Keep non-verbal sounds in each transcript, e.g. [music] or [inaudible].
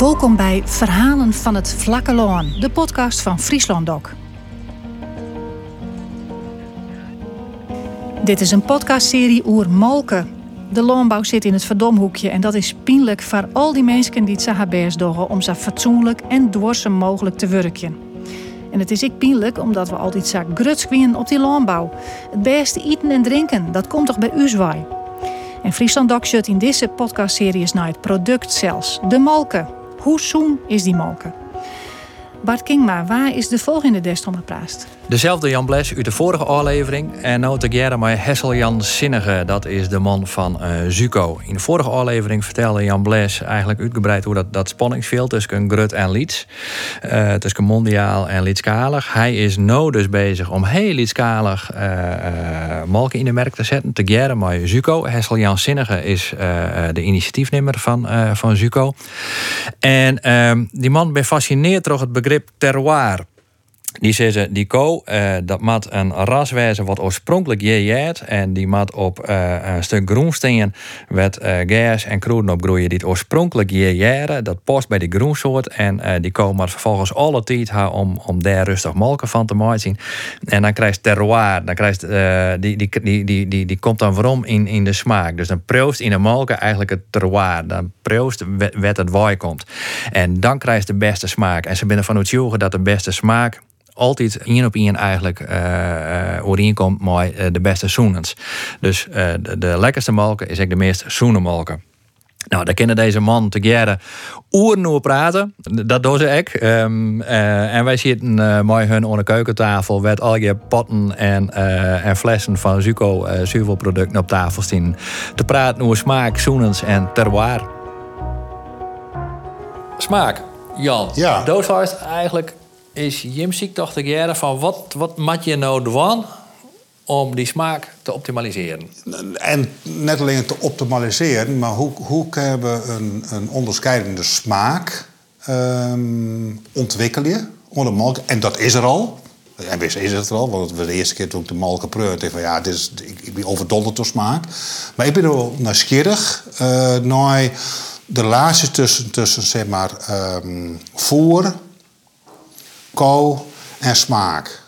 Welkom bij Verhalen van het Vlakke Loon, de podcast van Friesland Doc. Dit is een podcastserie oer Molken. De loonbouw zit in het verdomhoekje en dat is pijnlijk voor al die mensen die het zo best om zo fatsoenlijk en dwarsem mogelijk te werken. En het is ik pijnlijk omdat we altijd zo gruts op die loonbouw. Het beste eten en drinken, dat komt toch bij u zwaai. En Friesland Doc in deze podcastserie naar het product zelfs, de molken. Hoe zoen is die molken? Bart Kingma, waar is de volgende des om praat? Dezelfde Jan Bles uit de vorige aflevering. En nou te met Hessel Jan Zinnige. Dat is de man van uh, Zuko. In de vorige aflevering vertelde Jan Bles eigenlijk uitgebreid hoe dat, dat spanningsveld tussen Grut en Lieds. Uh, tussen mondiaal en Liedskalig. Hij is nu dus bezig om heel Liedskalig uh, Malken in de merk te zetten. Te met Zuko. Hessel Jan Zinnige is de initiatiefnemer van, van Zuko. En ehm, die man ben fascineerd door het begrip terroir. Die zeggen, die ko, uh, dat moet een ras wat oorspronkelijk jeet. En die moet op uh, een stuk groensteen met uh, en kroeden opgroeien. Die het oorspronkelijk jeet. Dat past bij die groensoort. En die komen vervolgens alle tijd om, om daar rustig molken van te maken. En dan krijgt terroir. Dan krijgt, die, die, die, die, die, die komt dan waarom in, in de smaak. Dus dan proost in de molken eigenlijk het terroir. Dan proost wat het waai komt. En dan krijgt de beste smaak. En ze binnen van het dat de beste smaak altijd één op één eigenlijk uh, komt met uh, de beste zoenens. Dus de, de, lekkerste malken is eigenlijk de meest zoene malken. Nou, daar kennen deze man te jaren oeren over praten. Dat doen ze ook. Um, uh, en wij zitten uh, mooi hun onder de keukentafel met al je potten en, uh, en flessen van Zuko uh, zuivelproducten op tafel staan. Te praten over smaak, zoenens en terroir. Smaak, Jan. Ja. Doos eigenlijk is Jim ziek dacht ik jaren van wat, wat moet je nou doen om die smaak te optimaliseren? En net alleen te optimaliseren, maar hoe, hoe kunnen we een, een onderscheidende smaak um, ontwikkelen onder? En dat is er al. En wist is het er al, want we de eerste keer toen ik de malken preurde, van ja, dit is, ik, ik ben overdonderd door smaak. Maar ik ben wel nieuwsgierig uh, naar de relatie tussen, tussen zeg maar, um, voer kou en smaak.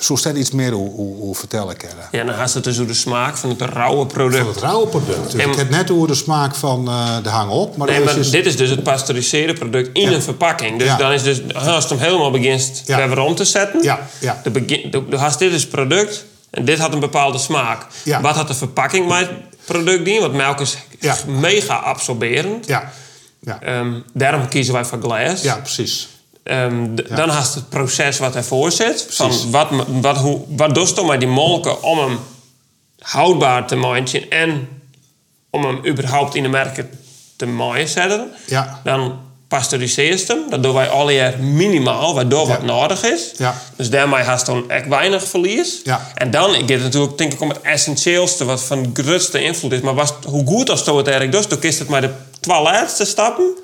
Zo staat iets meer hoe, hoe, hoe vertel ik het. Ja, dan gaat het dus over de smaak van het rauwe product. Van het rauwe product. Dus ik heb net over de smaak van uh, de hang op. Maar, nee, maar dit is dus het pasteuriseerde product in een verpakking. Dus dan is dus, als hem helemaal begint ja. weer om te zetten. Ja. Ja. De begin, de, de, dit is product en dit had een bepaalde smaak. Wat had de verpakking met het product in? Want melk is mega absorberend. Ja. Ja. Um, daarom kiezen wij voor glas. Ja, precies. Um, Dan haast het proces wat ervoor zit. Van wat, wat, hoe, wat doet met die molken om hem houdbaar te maken en om hem überhaupt in de merken te maaien zetten. Ja. Dan pasteuriseert hem. Dat doen wij al jaar minimaal, waardoor wat nodig is. Ja. Dus daarmee haast dan echt weinig verlies. Ja. En dan ik het natuurlijk denk ik om het essentieelste wat van grootste invloed is. Maar was, hoe goed als het eigenlijk doet, dan kiest het maar de laatste stappen.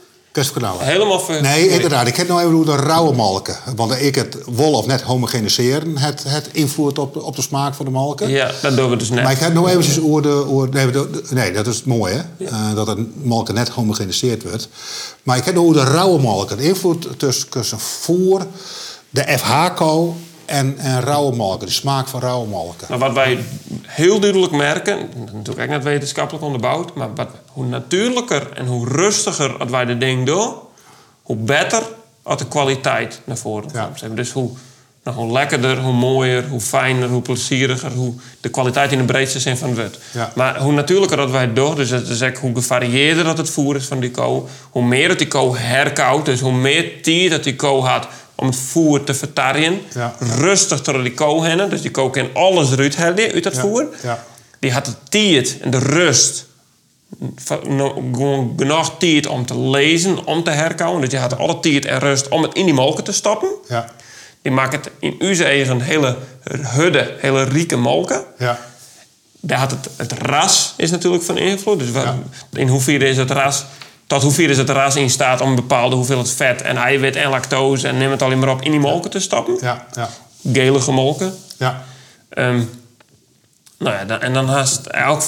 Helemaal ver... Nee, inderdaad. Ik heb nou even hoe de rauwe malken. Want ik het wol of net homogeniseren het, het invloed op de, op de smaak van de malken. Ja, dat doen we dus net. Maar ik heb nog eventjes over de... Over, nee, nee, dat is mooi hè. Uh, dat het malken net homogeniseerd wordt. Maar ik heb nog over de rauwe malken. De invloed tussen, tussen voer, de FH-ko en, en rauwe malken, de smaak van rauwe malken. Maar wat wij heel duidelijk merken, natuurlijk ook net wetenschappelijk onderbouwd, maar wat, hoe natuurlijker en hoe rustiger wij de ding doen, hoe beter als de kwaliteit naar voren komt. Ja. Dus hoe, nou, hoe lekkerder, hoe mooier, hoe fijner, hoe plezieriger, hoe de kwaliteit in de breedste zin van het woord. Ja. Maar hoe natuurlijker dat wij het doen, dus het is hoe gevarieerder dat het voer is van die ko, hoe meer dat die ko herkoudt, dus hoe meer tijd dat die ko had om het voer te vertarien. Ja. Rustig door die. Dus die ko kan alles eruit halen uit dat voer. Ja. Die had de tijd en de rust. Gewoon genoeg tijd om te lezen, om te herkouwen. Dus je had alle tijd en rust om het in die molken te stappen. Ja. Die maakt het in uw eigen hele hudde, hele rieke molken. Ja. Daar had het, het ras is natuurlijk van invloed. Dus in hoeverre is het ras tot hoeveel is het ras in staat om een bepaalde hoeveelheid vet en eiwit en lactose en neem het alleen maar op in die molken te stappen. Ja, ja. Gelige molken. Ja. Um, nou ja, dan, en dan haast elk,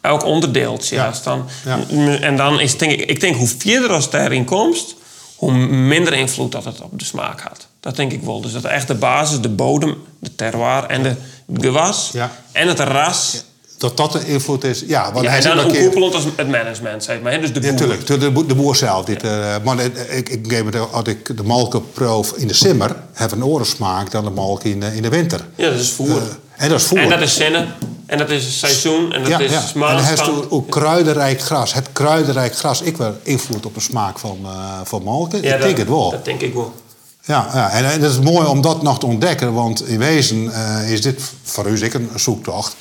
elk onderdeeltje. Ja. Dan, ja. En dan is denk ik, ik denk hoe verder als daarin komt, hoe minder invloed dat het op de smaak had. Dat denk ik wel. Dus dat echt de basis, de bodem, de terroir en de gewas en het ras. Dat dat de invloed is. Ja, want Ja, hij en dan overkoepelend als het management, zeg maar. hè. Dus de Ja, boer. tuurlijk. De, de, de boer zelf. Dit, eh, maar het- ik, ik geef het, als ik de malken proef in de simmer, heeft een andere smaak dan de malk in, de- in de winter. Ja, dat is voer. Eh, en dat is voer. en dat is zinnen. En dat is seizoen. En dat ja, is ja. En hij heeft ook- kruidenrijk gras. Het kruidenrijk gras, ik wel invloed op de smaak van, eh, van malken. Ja, ik denk dat, het wel. Dat denk ik wel. Ja, ja, en het is mooi om dat nog te ontdekken, want in wezen eh, is dit voor u zeker een zoektocht.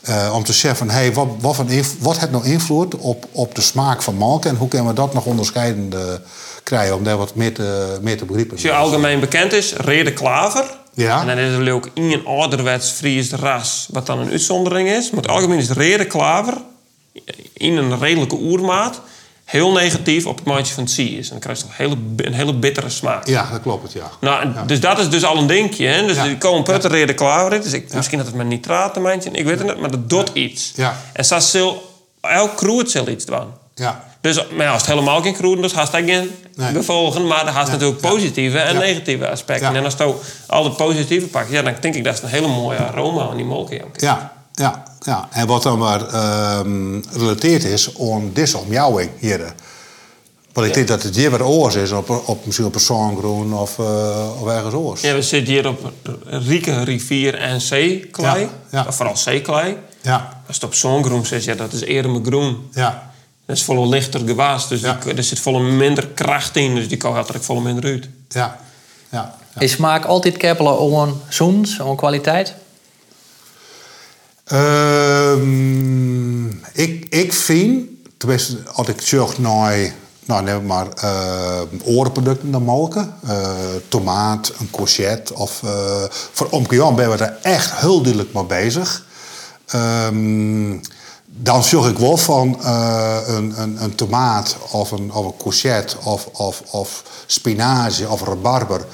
eh, om te zeggen hey, wat, wat, van wat heeft nou invloed op, op de smaak van malken en hoe kunnen we dat nog onderscheidend eh, krijgen om daar wat meer te, meer te begrijpen? Als je algemeen bekend is, reden klaver. Ja. En dan is er ook in een ouderwets Fries ras, wat dan een uitzondering is. Maar het algemeen is reden klaver in een redelijke oermaat heel negatief op het mandje van het zie is. En dan krijg je toch een hele, een hele bittere smaak. Ja, dat klopt het, ja. Nou, en Dus dat is dus al een dingetje. Hè? Dus Ja. die komen putten reden klaver in. Dus ik, misschien dat het met nitratenmandje, ik weet het niet, maar dat doet iets. Ja. En zo zal elk kroet zal iets doen. Ja, Dus maar ja, als het helemaal geen groen is, haast hij geen Nee. gevolgen. Maar dan haast Ja. natuurlijk Ja. positieve en Ja. negatieve aspecten. Ja. En als je al het positieve pakt, ja, dan denk ik dat is een hele mooie aroma aan die molken. ja, ja, ja. En wat dan maar ehm relateerd is aan deze omjouwing hier. Want ik denk dat het hier wat oors is, op, op, misschien op een zongroen of, eh, of ergens oors. Ja, we zitten hier op rieke rivier en zeeklei. Ja, vooral zeeklei. Ja, Als het op zongroen zit, ja, dat is eerder mijn groen. ja, Dat is volle lichter gewas, dus Ja. die, er zit volle minder kracht in. Dus die kan er volle minder uit. ja, ja. ja. Is smaak altijd keppelen om zoens, om kwaliteit? Ehm, ik, ik vind, tenminste, als ik zeg naar, nou neem maar uh, orenproducten dan molken, eh, tomaat, een courgette of eh, voor omkeer ben we daar echt heel duidelijk mee bezig. Ehm, dan zorg ik wel van een, een, een tomaat of een, of een courgette of, of, of spinazie of rabarber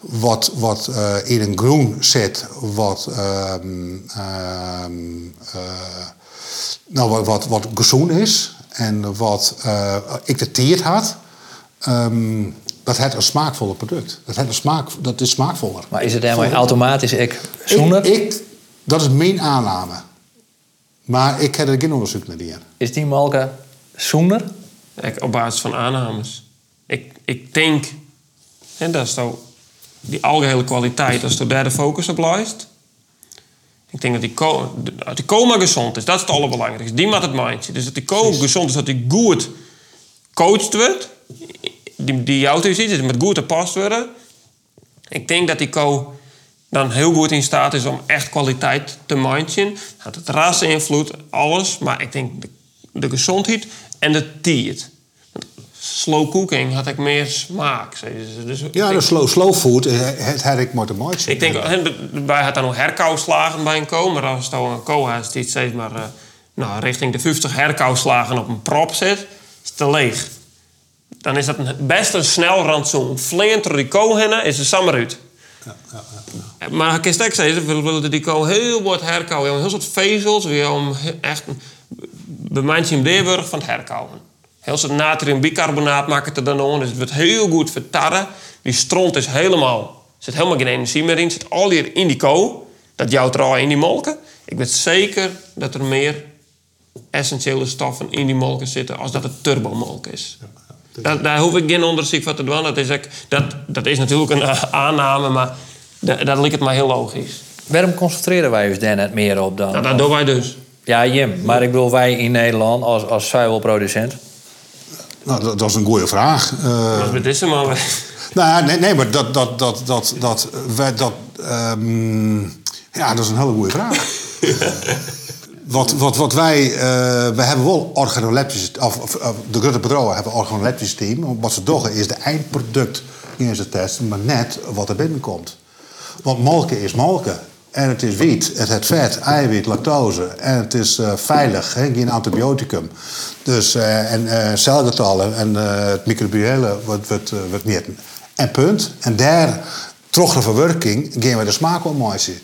wat, wat eh, in een groen zit, wat, ehm, ehm, eh, nou, wat, wat, wat gezond is en wat uh, ik de had, ehm, dat heeft een smaakvolle product. Dat, heeft een smaak, dat is smaakvoller. Maar is het daarmee automatisch ik zoener? Ik, ik, dat is mijn aanname. Maar ik heb er geen onderzoek naar die. Is die molken zoener? Ik, op basis van aannames. Ik, ik denk, en dat is zo, die algehele kwaliteit, als de focus op lijst. Ik denk dat die, ko dat die coma gezond is, dat is het allerbelangrijkste. Die maakt het mindje. Dus dat die coma gezond is, dat die goed coached wordt. Die, die auto ziet, dus met goed gepast worden. Ik denk dat die co dan heel goed in staat is om echt kwaliteit te mindjen. Dat het ras invloed, alles. Maar ik denk de, de gezondheid en de tiert. Slow cooking had ik meer smaak. Dus ja, de slow, slow food, het had ik te mindje. Ik denk, bij had dan nog herkauwslagen bij een ko. Maar als het een ko is die steeds maar uh, nou, richting de 50 herkauwslagen op een prop zit, is te leeg. Dan is dat een, best een snel rantsoen. Vleenter die ko hennen, is de sammer uit. Ja, ja, ja. Maar ik kan zeggen, we willen die ko heel wat herkauwen. Heel soort vezels, weer om echt bij mensen in van het herkauwen. Heel soort natriumbicarbonaat maken het er dan aan. Dus het wordt heel goed vertarren. Die stront is helemaal... Er zit helemaal geen energie meer in. zit al hier in die ko. Dat jouwt er al in die molken. Ik weet zeker dat er meer essentiële stoffen in die molken zitten... als dat het turbomolk is. Ja, ja, daar, daar, hoef ik geen onderzoek van te doen. Dat is, dat, dat is natuurlijk een aanname, maar dat, dat lijkt het maar heel logisch. Waarom concentreren wij ons daar net meer op dan? Nou, dat doen wij dus. Ja, Jim. Maar ik bedoel, wij in Nederland als, als zuivelproducent... Nou, dat, dat, is een goede vraag. Wat met deze man? Nou, nee, nee, maar dat, dat, dat, dat, dat, wij, dat um, ja, dat is een hele goede vraag. [laughs] wat, wat, wat wij, uh, we hebben wel organoleptisch, of, of, of de grote bedrijven hebben een organoleptisch team. Wat ze doen is de eindproduct in ze testen, maar net wat er binnenkomt. Want molken is molken. En het is wiet, het heeft vet, eiwit, lactose. En het is uh, veilig, geen antibioticum. Dus, uh, en uh, celgetallen en het microbiële wordt, wordt, wordt meten. En punt. En daar, terug de verwerking, gaan we de smaak zien.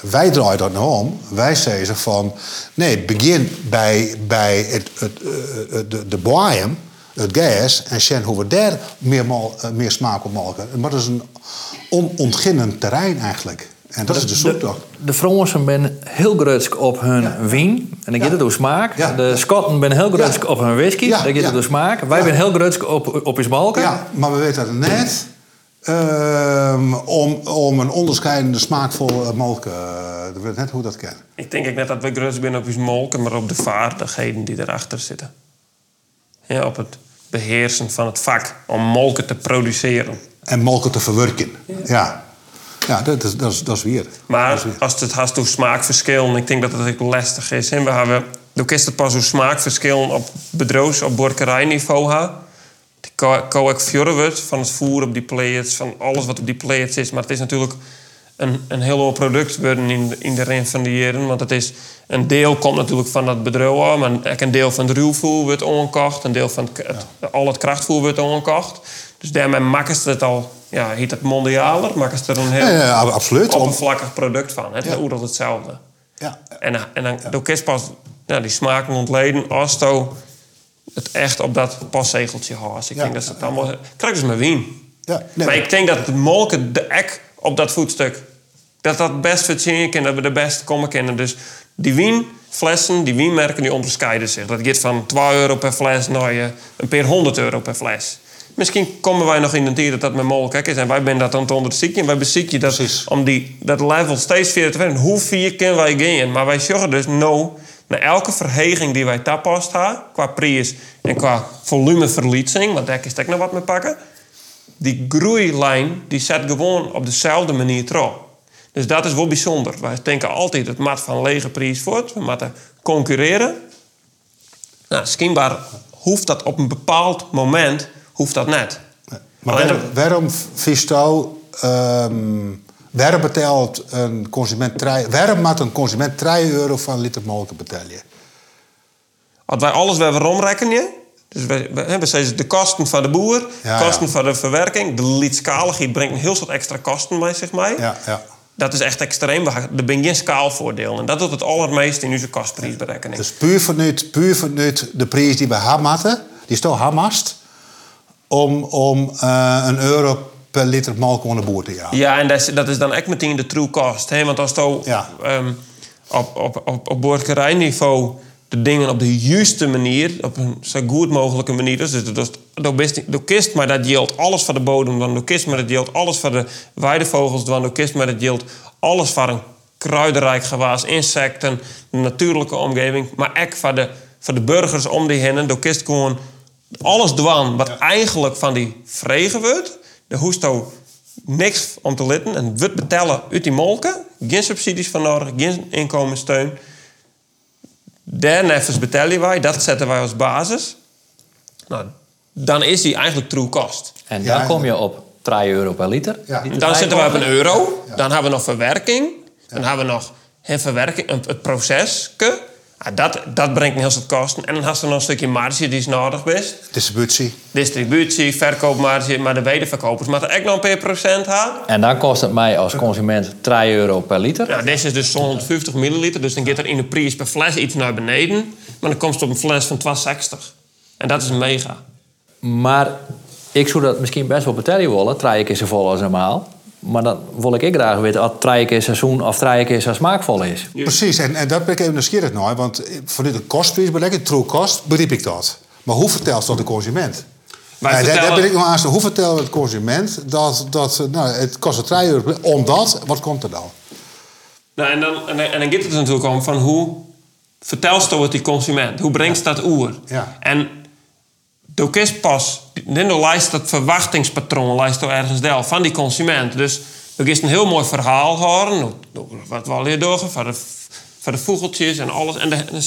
Wij draaien dat nou om. Wij zeggen van... Nee, begin bij, bij het, het, de, de het gas en zien hoe we daar meer, eh, meer smaak op maken. Maar dat is een onontginnend terrein eigenlijk. En dat is de zoektocht. De, de Fransen zijn heel grutsk op hun wien. En dan gaat het door smaak. Ja. De Schotten zijn heel grutsk op hun whisky. Ja, Dan gaat het ja. door smaak. Wij Ja. zijn heel grutsk op, op je balken. Ja, maar we weten het net ehm, om, om een onderscheidende smaakvolle molk. eh, we weten net hoe dat kan. Ik denk ook net dat we grus zijn op ons molken, maar op de vaardigheden die erachter zitten. Ja, op het beheersen van het vak om molken te produceren. En molken te verwerken. Ja, ja. dat, is, dat, is, dat is weer. Maar als het gaat door smaakverschillen, ik denk dat het ook lastig is. hè. We hebben, dan is het pas hoe smaakverschillen op bedrijfs- op borkerijniveau. Die ko- ko ik van het voer op die plates, van alles wat op die plates is. Maar het is natuurlijk een, een heel hoog product worden in, de- in de ren van de jaren. Want het is, een deel komt natuurlijk van dat bedrijf maar ook een deel van het ruwvoer wordt ongekocht. Een deel van het, het- al het krachtvoer wordt ongekocht. Dus daarmee maken ze het al, ja, heet het mondialer, maken ze er een heel Ja, absoluut. Oppervlakkig product van. Het is oerend hetzelfde. ja. En, en dan kun je pas ja, die smaken ontleden als het echt op dat paszegeltje houdt. Ik denk dat ze het allemaal... Krijg dus mijn wien. Ja, nee, maar ik denk dat het molken de ek op dat voetstuk... dat dat best verzinnen kan, dat we de best komen kennen. Dus die wienflessen, die wienmerken, die onderscheiden zich. Dat gaat van 2 euro per fles naar een paar 100 euro per fles. Misschien komen wij nog in een tijd dat dat met molken is. En wij zijn dat aan het onderzoeken. En wij bezieken dat Precies. om die, dat level steeds verder te vinden. Hoe vier kunnen wij gaan? Maar wij zeggen dus no. Na elke verheging die wij tapast hebben, qua prijs en qua volumeverliezing, want daar is ook nog wat mee pakken. Die groeilijn die zet gewoon op dezelfde manier terug. Dus dat is wel bijzonder. Wij denken altijd het maat van lege prijs voort. We moeten concurreren. Nou, schijnbaar hoeft dat op een bepaald moment hoeft dat net. Maar waarom, waarom vies jou, ehm, waarom betaalt een consument, drie- waarom moet een consument 3 euro van liter molken betalen? Als wij alles weer omrekenen, dus we, we, we zeggen de kosten van de boer, Ja, kosten ja. van de verwerking, de liedskaligheid brengt een heel soort extra kosten mee, zeg maar. Ja, ja. Dat is echt extreem. Er ben geen skaalvoordeel. En dat doet het allermeest in onze kostprijsberekening. Dus puur vanuit, puur vanuit de prijs die we hamatten, die is toch hamast, om, om eh, een euro per liter melk aan de boer te jagen. Ja, en dat is, dat is dan echt meteen de true cost. Hè? Want als je Ja. ehm, op, op, op, op boerderijniveau de dingen op de juiste manier, op een zo goed mogelijke manier, dus door kist maar dat geldt alles voor de bodem, dan door kist maar dat geldt alles voor de weidevogels, dan door kist maar dat geldt alles voor een kruidenrijk gewas, insecten, de natuurlijke omgeving, maar ook voor de, voor de burgers om die heen. Door kist gewoon alles dwan wat eigenlijk van die vregen wordt, de hoesto niks om te litten en wordt betalen uit die molken, geen subsidies van nodig, geen inkomenssteun. Daarnevens betalen wij, dat zetten wij als basis. Nou, dan is die eigenlijk true cost. En Ja, dan kom je op 3 euro per liter. Ja. Dan zitten we op een euro. Dan hebben we nog verwerking. Dan hebben we nog een verwerking, een- het proces. Dat, dat brengt een heel soort kosten. En dan heb je nog een stukje marge die is nodig is. Distributie. Distributie, verkoopmarge, maar de wederverkopers moeten echt nog een paar procent hebben. En dan kost het mij als consument 3 euro per liter. Nou, deze is dus zo'n 150 milliliter, dus dan gaat er in de prijs per fles iets naar beneden. Maar dan komt het op een fles van 2,60. En dat is mega. Maar ik zou dat misschien best wel betalen willen. Drie keer zo vol als normaal. Maar dan wil ik graag weten of drie keer seizoen of drie keer zo smaakvol is. Precies, en, en dat ben ik even nieuwsgierig naar. Want vanuit de kostprijsberekening, true cost, begrijp ik dat. Maar hoe vertelt dat de consument? Wij daar- ben ik nog aan. Hoe vertellen we de consument dat, dat nou, het kost 3 euro? Omdat, wat komt er dan? Nou, en, dan, en, dan- en dan gaat het er natuurlijk om van hoe vertelst je het die consument? Hoe brengt dat oer? Ja. En door kiest pas, dan lijst dat verwachtingspatroon lijst ergens deel van die consument. Dus er is een heel mooi verhaal horen, door- door wat we al hier door van de, van de vogeltjes en alles. En dan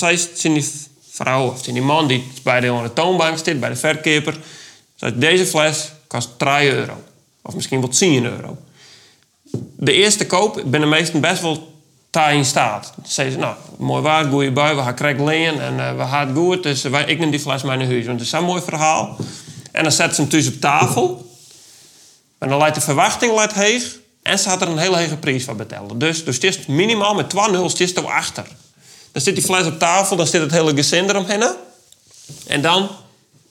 die vrouw of die man die bij de, toonbank zit, bij de verkeper. Zei, deze fles kost 3 euro. Of misschien wel 10 euro de eerste koop ben de meesten best wel taai in staat. Ze, nou, mooi waar, goeie bui, we gaan krijgen leen en eh, we gaan het goed. Dus wij, ik neem die fles mee naar huis. Want het is zo'n mooi verhaal. En dan zetten ze hem dus op tafel. En dan leidt de verwachting leidt heeg. En ze had er een hele hoge prijs van betalen. Dus, dus het is minimaal met 2 nul's, het is er achter. Dan zit die fles op tafel, dan zit het hele gezin eromheen. En dan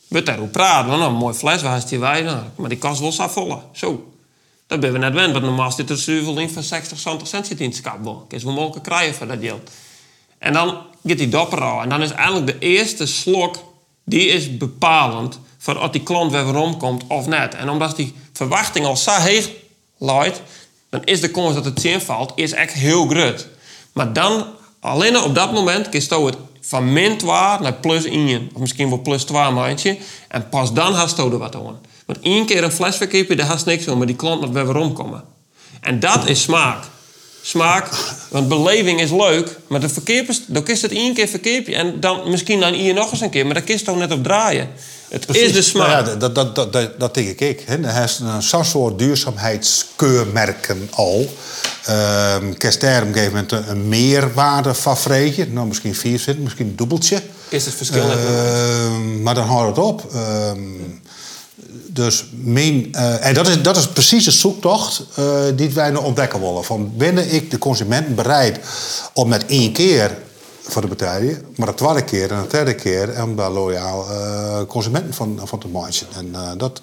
We daarover praten. Nou, een mooi fles, waar is die? Nou, maar die kast zo vol. Zo. Dat ben we net wend, want normaal zit er zoveel in van 60, 70 cent in het schap. Kun mogelijk krijgen voor dat geld. En dan gaat die dopper al. En dan is eigenlijk de eerste slok, die is bepalend voor of die klant weer rondkomt of net. En omdat die verwachting al zo heeg luidt, dan is de kans dat het zin valt, is echt heel groot. Maar dan, alleen op dat moment, kun je het van min 2 naar plus 1. Of misschien wel plus 2 maandje. En pas dan hast je wat aan. Want één keer een fles verkopen, daar haast niks van. Maar die klant moet weer rondkomen. En dat is smaak. Smaak, want beleving is leuk. Maar de verkeepers, dan kiest het één keer verkeepje. En dan misschien dan hier nog eens een keer. Maar daar kiest toch net op draaien. Het is de smaak. Nou ja, dat, dat, dat, dat, dat denk ik. Hè. Er is zo'n soort duurzaamheidskeurmerken al. Um, Kerst daar op een gegeven moment een, meerwaarde van Nou, misschien vier zitten, misschien een dubbeltje. Is het verschil? Uh, maar dan houdt het op. Uh, dus mijn, uh, en dat is, dat is precies de zoektocht uh, die wij nu ontdekken willen. Van binnen ik de consument bereid om met één keer voor de betalen, maar de tweede keer en de derde keer om daar loyaal uh, consumenten van, van te maken. En dat,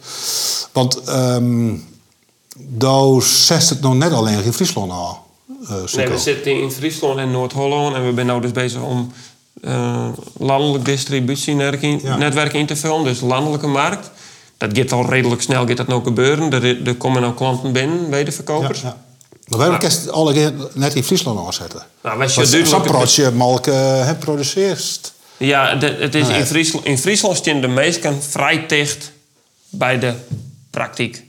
want um, daar zet het nog net alleen in Friesland al. nee, we zitten in Friesland en Noord-Holland en we zijn nu dus bezig om landelijk distributienetwerk in te vullen, dus landelijke markt dat gaat al redelijk snel gaat dat nou gebeuren. Er, er komen nou klanten binnen bij de verkopers. Ja, ja. Maar waarom kan je alle net in Friesland aanzetten? Nou, als je duidelijk... malk uh, produceert. Ja, de, het is in, Friesland, in Friesland staan de meesten vrij dicht bij de praktijk.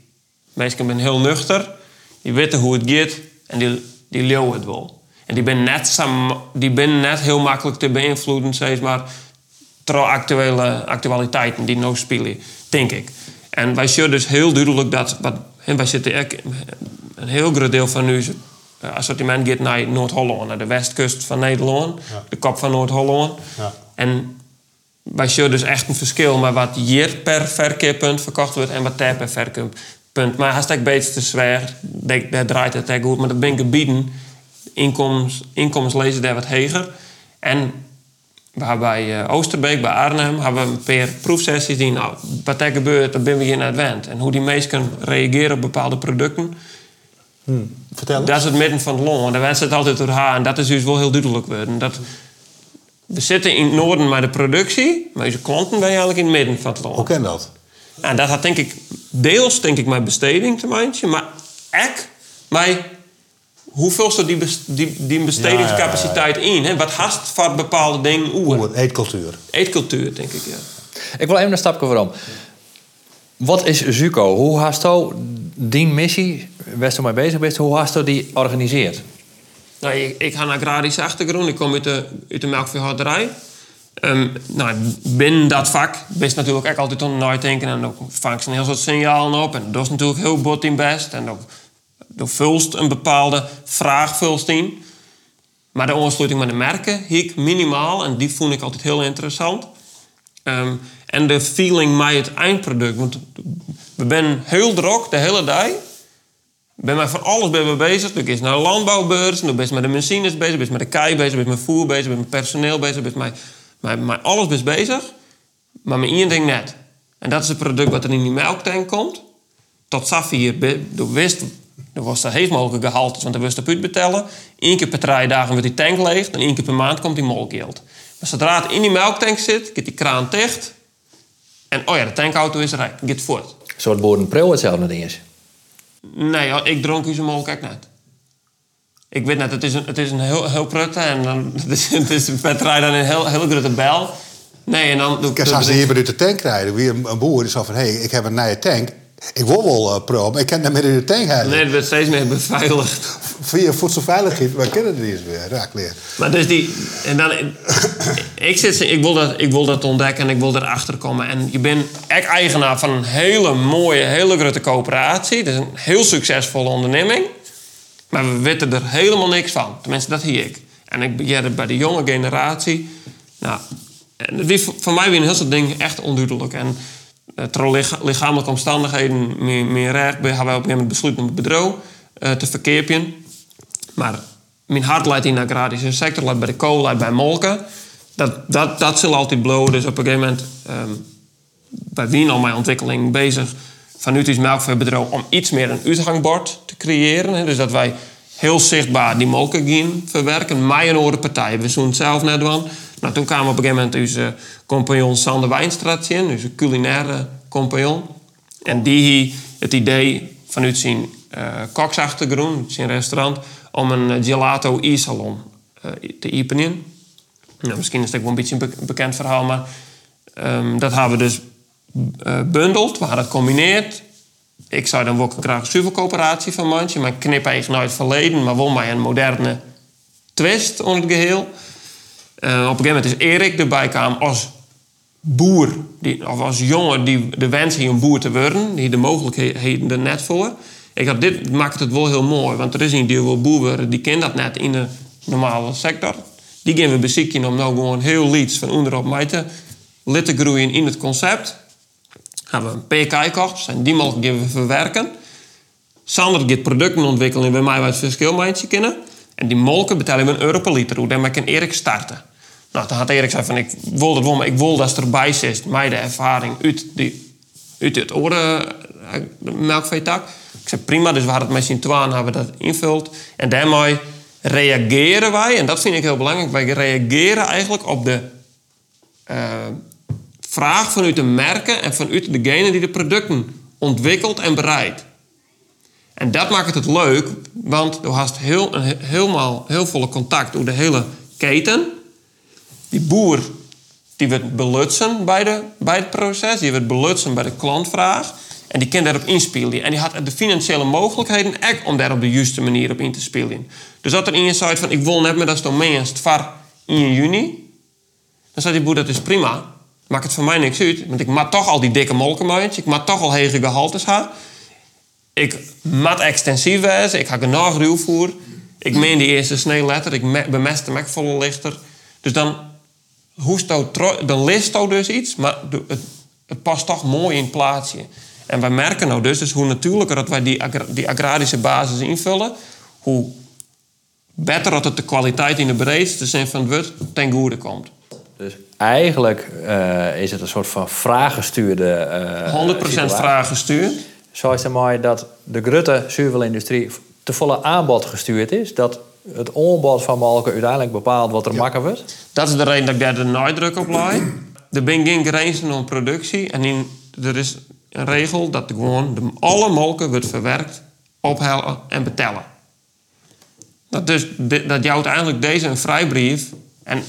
Meesten zijn heel nuchter. Die weten hoe het gaat en die, die leeuwen het wel. En die ben net, die ben net heel makkelijk te beïnvloeden, zeg maar, door actuele actualiteiten die nog spelen, denk ik. En wij zien dus heel duidelijk dat... Wat, en wij zitten een heel groot deel van nu assortiment gaat naar Noord-Holland, naar de westkust van Nederland, de kop van Noord-Holland. Ja. En wij zien dus echt een verschil met wat hier per verkeerpunt verkocht wordt en wat daar per verkeerpunt. Maar als ik beter te zwaar, daar draait het echt goed. Maar dat ben gebieden, inkomens, inkomens lezen daar wat heger. En bij uh, Oosterbeek, bij Arnhem, hebben we een paar proefsessies die, nou, wat er gebeurt, dan ben we hier naar het wend. En hoe die mensen reageren op bepaalde producten. Hmm. Vertel Dat is het midden van het long. En wens zit altijd door haar. En dat is dus wel heel duidelijk worden. Dat, we zitten in het noorden met de productie, maar onze klanten ben je eigenlijk in het midden van het long. Hoe ken dat? En dat had denk ik deels denk ik mijn besteding te maken, maar echt mijn hoeveel ze die, die, die bestedingscapaciteit in? Hè? Wat haast voor bepaalde dingen oer? eetcultuur. Eetcultuur, denk ik, ja. Ik wil even een stapje voorom. Wat is Zuko? Hoe haast u die missie, waar je mee bezig bent, hoe haast u die organiseert? Nou, ik, ik ga naar agrarische achtergrond. Ik kom uit de, uit de melkveehouderij. Um, nou, binnen dat vak best natuurlijk ook altijd aan denken en dan vang ze een heel soort signalen op. En dat is natuurlijk heel bot in best. En ook er vulst een bepaalde vraag in. Maar de aansluiting met de merken ik minimaal. En die vond ik altijd heel interessant. Ehm, en de feeling met het eindproduct. Want we zijn heel druk de hele dag. ben maar van alles ben we bezig. Ik is naar de landbouwbeurs. Ik ben met de machines bezig. Ben met de kei bezig. Ben met voer bezig. Ben met personeel bezig. Ben met, alles bezig. Maar met één ding net. En dat is het product wat er in die melktank komt. Tot Safir, du wist er was er heeft mogelijk gehaald, want er was de put betellen. Eén keer per drie dagen wordt die tank leeg. En één keer per maand komt die molkgeld. Maar zodra het in die melktank zit, gaat die kraan dicht. En oh ja, de tankauto is rijk. Gaat voort. Een soort boerenpril hetzelfde ding is? Nee, ik dronk u zijn molk echt net. Ik weet net, het is een, het is een heel, heel prutte en dan, [laughs] het is, het is per dan een heel, heel grote bel. Nee, en dan... Kijk, als ze hier bij de tank rijden, wie een boer is zo van... hé, hey, ik heb een nieuwe tank, ik wil wel uh, pro, maar ik kan dat met in de hebben. Nee, het wordt steeds meer beveiligd. Via voedselveiligheid, we kennen het eens weer, raak leer. Maar dus die... En dan, ik, zit, ik, wil dat, ik wil dat ontdekken en ik wil erachter komen. En je bent echt eigenaar van een hele mooie, hele grote coöperatie. Het is een heel succesvolle onderneming. Maar we weten er helemaal niks van. Tenminste, dat hier ik. En ik begeer bij de jonge generatie... Nou, en het voor mij weer een heel soort ding echt onduidelijk. En eh, lichamelijke omstandigheden meer, meer recht hebben wij op een gegeven moment besloten om het bedrijf uh, te verkeerpen. Maar mijn hart leidt in de agrarische sector, leidt bij de kool, leidt bij molken. Dat, dat, dat zal altijd blowen. Dus op een gegeven moment um, bij Wien al mijn ontwikkeling bezig vanuit ons melkveebedrijf om iets meer een uitgangbord te creëren. Hè. Dus dat wij heel zichtbaar die molken gaan verwerken. Mij een andere partij. We zoen zelf net van. Nou, toen kwam op een gegeven moment onze compagnon Sander Wijnstraat in, onze culinaire compagnon. En die het idee vanuit zijn uh, koksachtergrond, zijn restaurant, om een gelato e-salon uh, te openen. Nou, misschien is dat wel een beetje een bekend verhaal, maar um, dat hebben we dus uh, bundeld, we hadden het combineerd. Ik zou dan ook graag een van mandje, maar knip eigenlijk nooit verleden, maar wel maar een moderne twist onder het geheel. Op een gegeven moment is Erik erbij kwam als boer, die, of als jongen die de wens heeft om boer te worden, die de mogelijkheden net voor. Ik had dit maakt het wel heel mooi, want er is een die wil boer worden, die kent dat net in de normale sector. Die gaan we bezieken om nou gewoon heel lieds van onderop mij te litten groeien in het concept. Hebben we een PK gekocht, en die mogen we verwerken. Sander gaat producten ontwikkelen en bij mij wat verschil kennen. En die molken betalen we een euro per liter. Hoe dan kan Erik starten. Nou, toen had Erik zei van, ik wil dat wel, maar ik wil dat erbij zit. Mij de ervaring uit, die, uit het oren eh, melkveetak. Ik zei, prima, dus hadden het met z'n twaalf hebben dat invult. En daarmee reageren wij, en dat vind ik heel belangrijk, wij reageren eigenlijk op de uh, vraag vanuit de merken en vanuit degene die de producten ontwikkelt en bereidt. En dat maakt het leuk, want er hast heel, helemaal, heel volle contact door de hele keten. Die boer die wordt belutsen bij, de, bij het proces, die wordt belutsen bij de klantvraag. En die kan daarop inspelen. En die had de financiële mogelijkheden echt om daar op de juiste manier op in te spelen. Dus dat er in je zei van ik wil net met dat meest var in juni. Dan zei die boer dat is prima. Maakt het voor mij niks uit. Want ik maak toch al die dikke molkenmuitjes. Ik maak toch al hege gehaltes haar. Ik mat extensief is. Ik ga genoeg ruwvoer. Ik meen die eerste sneeuwletter. Ik bemest hem volle lichter. Dus dan, dan leest dus iets. Maar het, het past toch mooi in het plaatsje. En wij merken nou dus, dus hoe natuurlijker dat wij die, die agrarische basis invullen, hoe beter dat het de kwaliteit in de breedste zin van het woord ten goede komt. Dus eigenlijk uh, is het een soort van vraaggestuurde. Uh, 100% vraaggestuurd. Zo is het mooi dat de Grutte zuivelindustrie te volle aanbod gestuurd is. Dat het aanbod van Malken uiteindelijk bepaalt wat er ja. makker wordt. Dat is de reden dat ik daar de nadruk op laai. Er ben geen grenzen om productie. En in, er is een regel dat gewoon de, alle molken wordt verwerkt, ophellen en betellen. Dat, dus, dat jouwt eigenlijk deze een vrijbrief en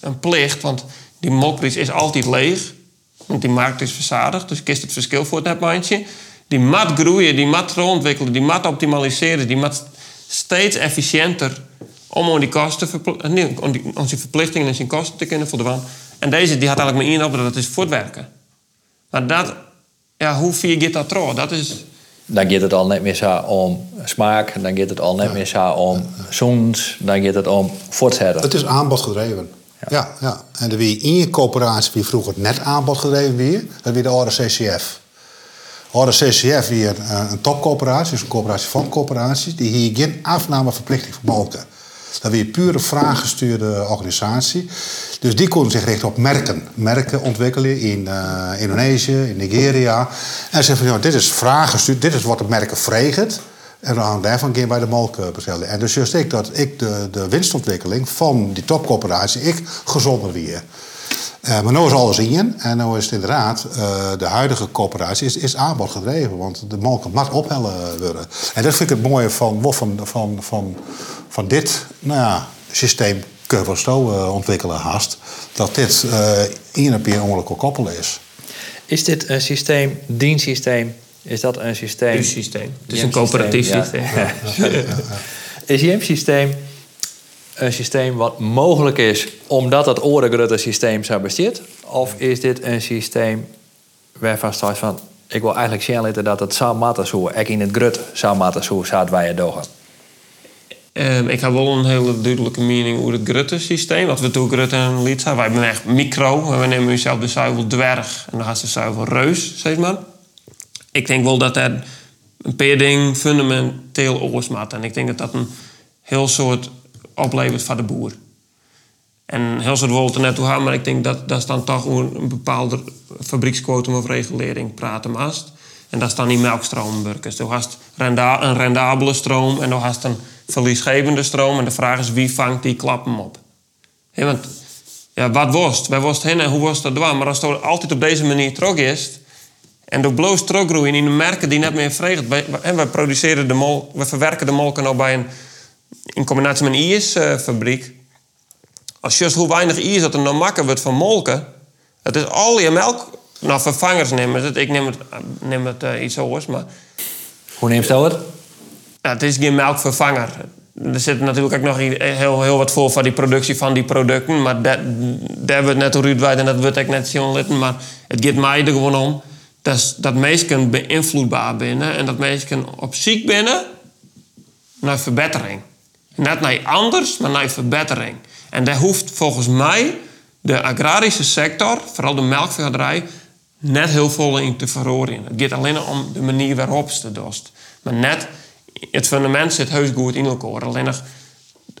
een plicht, want die molkprijs is altijd leeg. Want die markt is verzadigd, dus kiest het verschil voor het netmandje. Die mat groeien, die mat ontwikkelen, die mat optimaliseren, die mat steeds efficiënter om die kosten, nee, die verplichtingen en zijn kosten te kunnen voldoen. En deze die had eigenlijk maar één op, dat is voortwerken. Maar dat ja, hoe vier gaat dat trouw? Dat is... Dan gaat het al net meer zo om smaak, dan gaat het al net meer zo om zoens, dan gaat het om voortzetten. Het is aanbodgedreven. Ja. ja, ja. En wie in je coöperatie wie vroeger net aanbodgedreven weer, dat weer de oude CCF. Oude CCF weer een, een topcoöperatie, dus een coöperatie van coöperaties, die hier geen afnameverplichting voor molken. Dat weer pure vraaggestuurde organisatie. Dus die konden zich richten op merken. Merken ontwikkelen in uh, Indonesië, in Nigeria. En zeggen van, ja, dit is vraaggestuurd, dit is wat de merken vregen. En dan gaan daarvan keer bij de molk bestellen. En dus juist ik dat ik de, de winstontwikkeling van die topcoöperatie, ik gezonder weer. Uh, maar nu is alles in. En nu is het inderdaad, uh, de huidige coöperatie is, is aanbod gedreven. Want de molken mag ophellen worden. En dat vind ik het mooie van, van, van, van, van dit nou ja, systeem kunnen we zo uh, ontwikkelen haast. Dat dit uh, in een keer ongeluk koppelen is. Is dit een systeem, dienstsysteem? Is dat een systeem? Een systeem. Het is een coöperatief systeem. Ja. [laughs] is JIM-systeem een systeem wat mogelijk is omdat het oregrutte systeem zo bestaat? Of is dit een systeem waarvan staat van... ik wil eigenlijk zien dat het zou matten zo, ik in het grut zou matten zo, zouden wij? Um, ik heb wel een hele duidelijke mening over het Grutte-systeem. Wat we toen Grutte en Lied zijn. Wij zijn echt micro. We nemen onszelf de zuivel dwerg. En dan gaat de zuivel reus, zeg maar. Ik denk wel dat er een paar dingen fundamenteel oorsmaat. En ik denk dat dat een heel soort oplevert voor de boer. En heel veel willen er net toe gaan, maar ik denk dat dat dan toch een bepaalde fabrieksquotum of regulering praten mast. En dat is dan die melkstroomburkers. Je hast renda een rendabele stroom en dan hast een verliesgevende stroom. En de vraag is wie vangt die klappen op? He, want ja, wat worst? Wij worst hen en hoe worst dat? Maar als het altijd op deze manier terug is en door bloos teruggroeien in de merken die net meer vregen. Wij, wij, produceren de mol, we verwerken de molken nou bij een in combinatie met een ijsfabriek. Als je hoe weinig ijs dat er nou makkelijk wordt van molken. Het is al je melk nou, vervangers nemen het. Ik neem het, neem het uh, iets anders, maar... Hoe neemt je het? Het is geen melkvervanger. Er zit natuurlijk ook nog heel, heel wat voor van die productie van die producten. Maar dat, daar wordt net uitweid en dat wordt ik net zien Maar het gaat mij er gewoon om dat, dat mensen beïnvloedbaar binnen. En dat mensen op ziek binnen naar verbetering. Net naar anders, maar naar verbetering. En daar hoeft volgens mij de agrarische sector, vooral de melkveehouderij, net heel veel in te verhoren. Het gaat alleen om de manier waarop ze dost. Maar net, het fundament zit heus goed in elkaar. Alleen nog,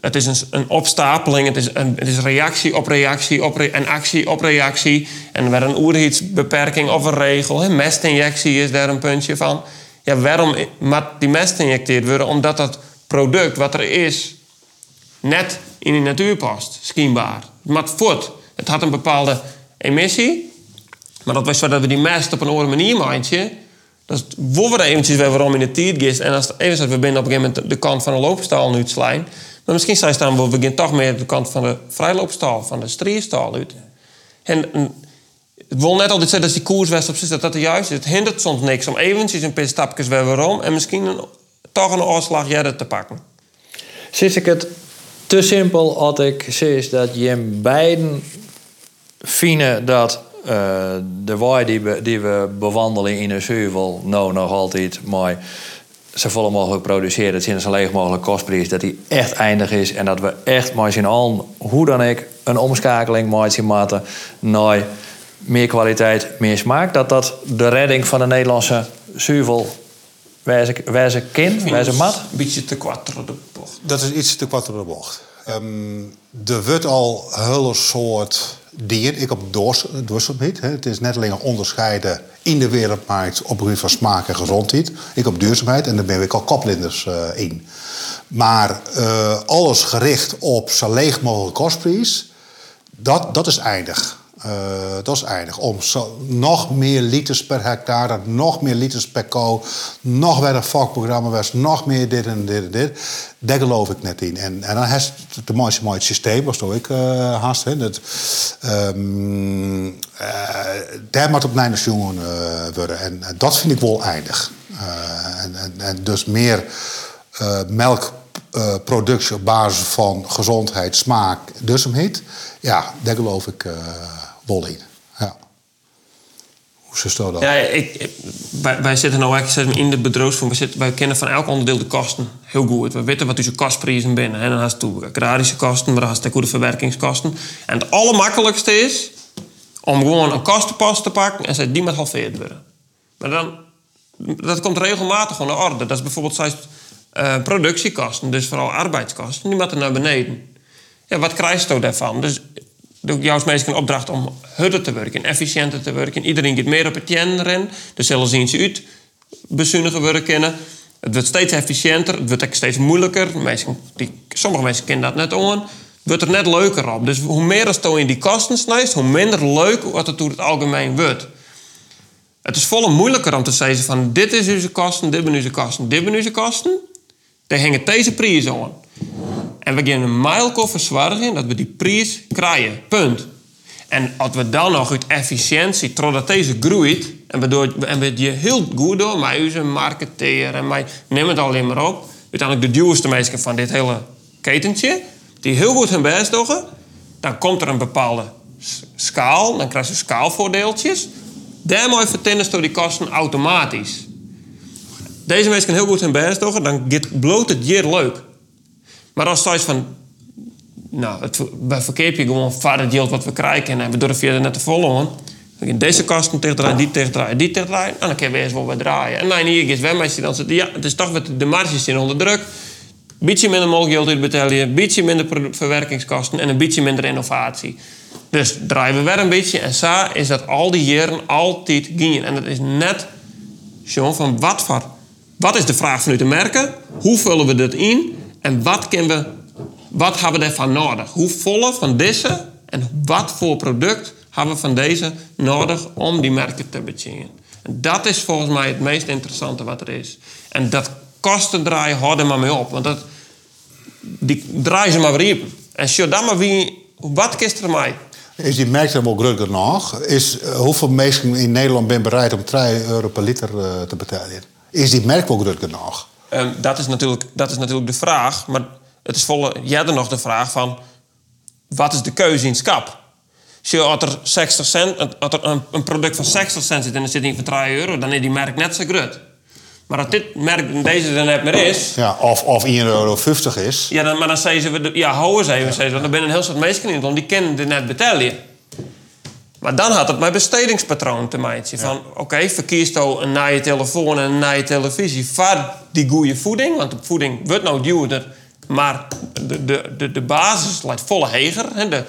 het is een, een opstapeling, het is, een, het is reactie op reactie op en actie op reactie. En waar een oerheidsbeperking of een regel, mestinjectie is daar een puntje van. Ja, waarom moet die mest injecteerd worden? Omdat dat product wat er is net in de natuur past, schijnbaar. Het moet voort. Het had een bepaalde emissie. Maar dat was zo dat we die mest op een andere manier maandje. Dus we er eventjes weer waarom in de tijd gist. En als even we binnen op een gegeven moment de kant van de loopstal nu slaan. Maar misschien zijn staan we beginnen toch meer de kant van de vrijloopstal, van de strierstal uit. En, het wil net altijd zeggen dat die koerswest op zich dat dat de juist is. Het hindert soms niks om eventjes een paar stapjes weer waarom en misschien een, toch een afslag jij te pakken. Zit ik het te simpel als ik zeg dat je beiden vinden dat uh, de waai die we, die we bewandelen in een zuivel, nou nog altijd maar zo vol mogelijk produceren, dat in zo leeg mogelijk kostprijs, dat die echt eindig is en dat we echt maar zien al, hoe dan ik, een omschakeling maken maken naar meer kwaliteit, meer smaak. Dat dat de redding van de Nederlandse zuivel wijze kind, wijze mat. Een beetje te kwart de bocht. Dat is iets te kwart de bocht. Um, er wordt al hele soort dier, ik op duurzaamheid. Het is net alleen onderscheiden in de wereldmarkt op gebied van smaak en gezondheid. Ik op duurzaamheid en daar ben ik al koplinders uh, in. Maar uh, alles gericht op zo leeg mogelijk kostprijs, dat, dat is eindig. Uh, dat is eindig. Om zo, nog meer liters per hectare, nog meer liters per ko, nog weer een vakprogramma was, nog meer dit en dit en dit. Daar geloof ik net in. En, en dan heeft het mooiste mooie systeem, was ik uh, haast. Hè, dat, um, uh, daar moet op mijn jongen worden. En, dat vind ik wel eindig. En, en, dus meer melkproductie op basis van gezondheid, smaak, duurzaamheid. Ja, daar geloof ik Bolling. Ja. Hoe ze dat? Ja, ik, wij, zitten nou eigenlijk in de bedrijfsvorm. Wij, kennen van elk onderdeel de kosten heel goed. We weten wat onze kostprijzen binnen. En dan hast je agrarische kosten, maar dan hast je de verwerkingskosten. En het allermakkelijkste is om gewoon een kostenpas te pakken en ze die met halveerd worden. Maar dan, dat komt regelmatig gewoon naar orde. Dat is bijvoorbeeld uh, productiekosten, dus vooral arbeidskosten, die moeten naar beneden. Ja, wat krijg je daarvan? Dus doe ik meestal een opdracht om harder te werken, efficiënter te werken. Iedereen gaat meer op het ren. Dus zullen zien ze uit bezuinigen werken. Het wordt steeds efficiënter, het wordt ook steeds moeilijker. Mensen, die, sommige mensen kennen dat net on. Het wordt er net leuker op. Dus hoe meer als in die kosten snijdt, hoe minder leuk wat het door het algemeen wordt. Het is volle moeilijker om te zeggen van dit is onze kosten, dit zijn onze kosten, dit zijn onze kosten. Daar hangen deze prijzen aan. En we gaan een mijlkoffer verzorgen dat we die prijs krijgen. Punt. En als we dan nog uit efficiëntie, totdat deze groeit, en we, en we heel goed doen met onze marketeer en mij, neem het alleen maar op. Uiteindelijk de duurste mensen van dit hele ketentje, die heel goed hun best dan komt er een bepaalde schaal, dan krijg je schaalvoordeeltjes. Daarmee vertinnen door die kosten automatisch. Deze mensen heel goed hun best doen, dan bloot het hier leuk. Maar als zoiets van, nou, het, verkeer je gewoon vader het geld wat we krijgen en we durven je net te volgen. Deze kasten tegendraaien, die tegendraaien, die tegendraaien. En dan kun je weer eens wel wat draaien. En dan hier is maar dan zit ja, het is toch de marges zijn onder druk. beetje minder betalen, een beetje minder verwerkingskosten en een beetje minder innovatie. Dus draaien we weer een beetje en zo is dat al die jaren altijd gaan. En dat is net John, van wat voor, wat is de vraag vanuit de merken? Hoe vullen we dat in? En wat we, wat hebben we daarvan nodig? Hoe volle van deze en wat voor product hebben we van deze nodig om die merken te bedienen? En dat is volgens mij het meest interessante wat er is. En dat kosten draaien, houden maar mee op. Want dat, die draaien ze maar weer. En zo dan maar wie, wat kist er mij? Is die markt dan wel groot genoeg? Is, eh, hoeveel mensen in Nederland zijn bereid om 3 euro per liter eh, te betalen? Is die wel groot genoeg? Ehm, dat, is natuurlijk, dat is natuurlijk de vraag. Maar het is volle nog de vraag van... wat is de keuze in het kap? Zie als er, 60 cent, als er een, een product van 60 cent zit en er zit niet voor 3 euro... dan is die merk net zo groot. Maar als dit merk deze er net meer is... Ja, of, of 1,50 euro is. Ja, dan, maar dan zeggen ze... we- Ja, hou eens even. Zeggen ze, want er zijn een heel soort mensen in want die kennen er net betalen. Maar dan had het met bestedingspatroon te maken. Van, oké, verkies nou een nieuwe telefoon en een nieuwe televisie... voor die goede voeding. Want de voeding wordt nou duurder... maar de, de, de, de basis lijkt volle heger. Hè? De,